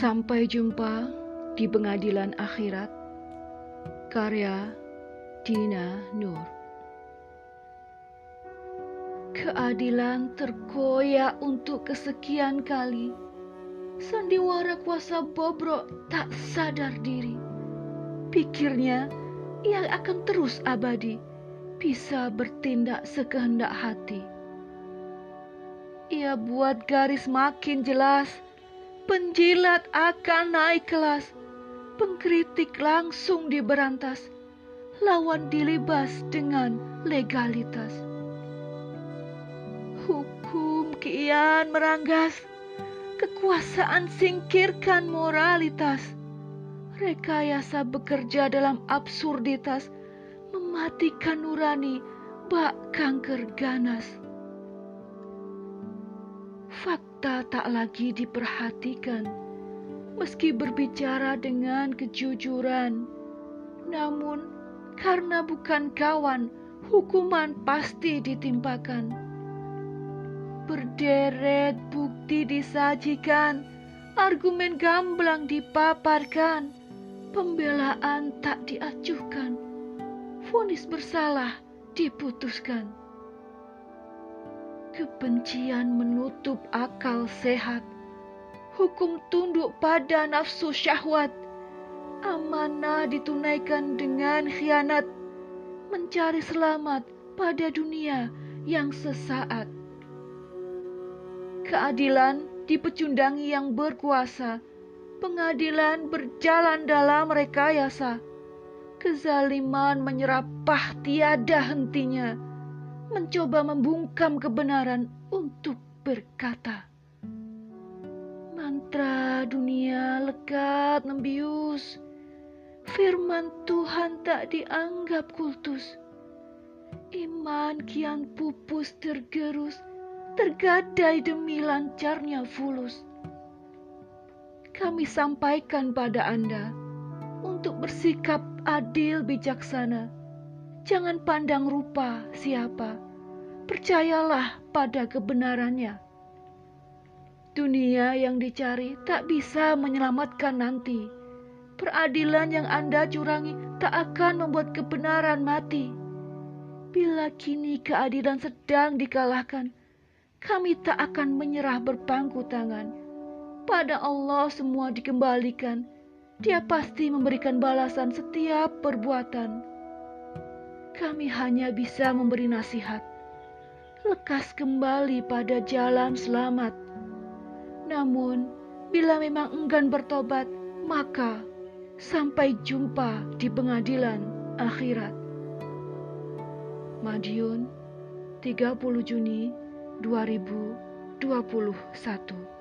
Sampai jumpa di pengadilan akhirat. Karya Dina Nur. Keadilan terkoyak untuk kesekian kali. Sandiwara kuasa bobrok tak sadar diri. Pikirnya ia akan terus abadi, bisa bertindak sekehendak hati. Ia buat garis makin jelas, penjilat akan naik kelas, pengkritik langsung diberantas, lawan dilibas dengan legalitas. Hukum kian meranggas, kekuasaan singkirkan moralitas. Rekayasa bekerja dalam absurditas, mematikan nurani bak kanker ganas. Fakta tak lagi diperhatikan, meski berbicara dengan kejujuran. Namun, karena bukan kawan, hukuman pasti ditimpakan. Berderet bukti disajikan, argumen gamblang dipaparkan, pembelaan tak diajukan, vonis bersalah diputuskan. Kebencian menutup akal sehat, hukum tunduk pada nafsu syahwat, amanah ditunaikan dengan khianat, mencari selamat pada dunia yang sesaat. Keadilan dipecundangi yang berkuasa, pengadilan berjalan dalam rekayasa, kezaliman menyerapah tiada hentinya, mencoba membungkam kebenaran untuk berkata. Mantra dunia lekat membius, firman Tuhan tak dianggap kultus. Iman kian pupus tergerus, tergadai demi lancarnya fulus. Kami sampaikan pada Anda untuk bersikap adil bijaksana. Jangan pandang rupa siapa, percayalah pada kebenarannya. Dunia yang dicari tak bisa menyelamatkan nanti. Peradilan yang Anda curangi tak akan membuat kebenaran mati. Bila kini keadilan sedang dikalahkan, kami tak akan menyerah berpangku tangan. Pada Allah semua dikembalikan. Dia pasti memberikan balasan setiap perbuatan. Kami hanya bisa memberi nasihat. Lekas kembali pada jalan selamat. Namun, bila memang enggan bertobat, maka sampai jumpa di pengadilan akhirat. Madiun 30 Juni 2021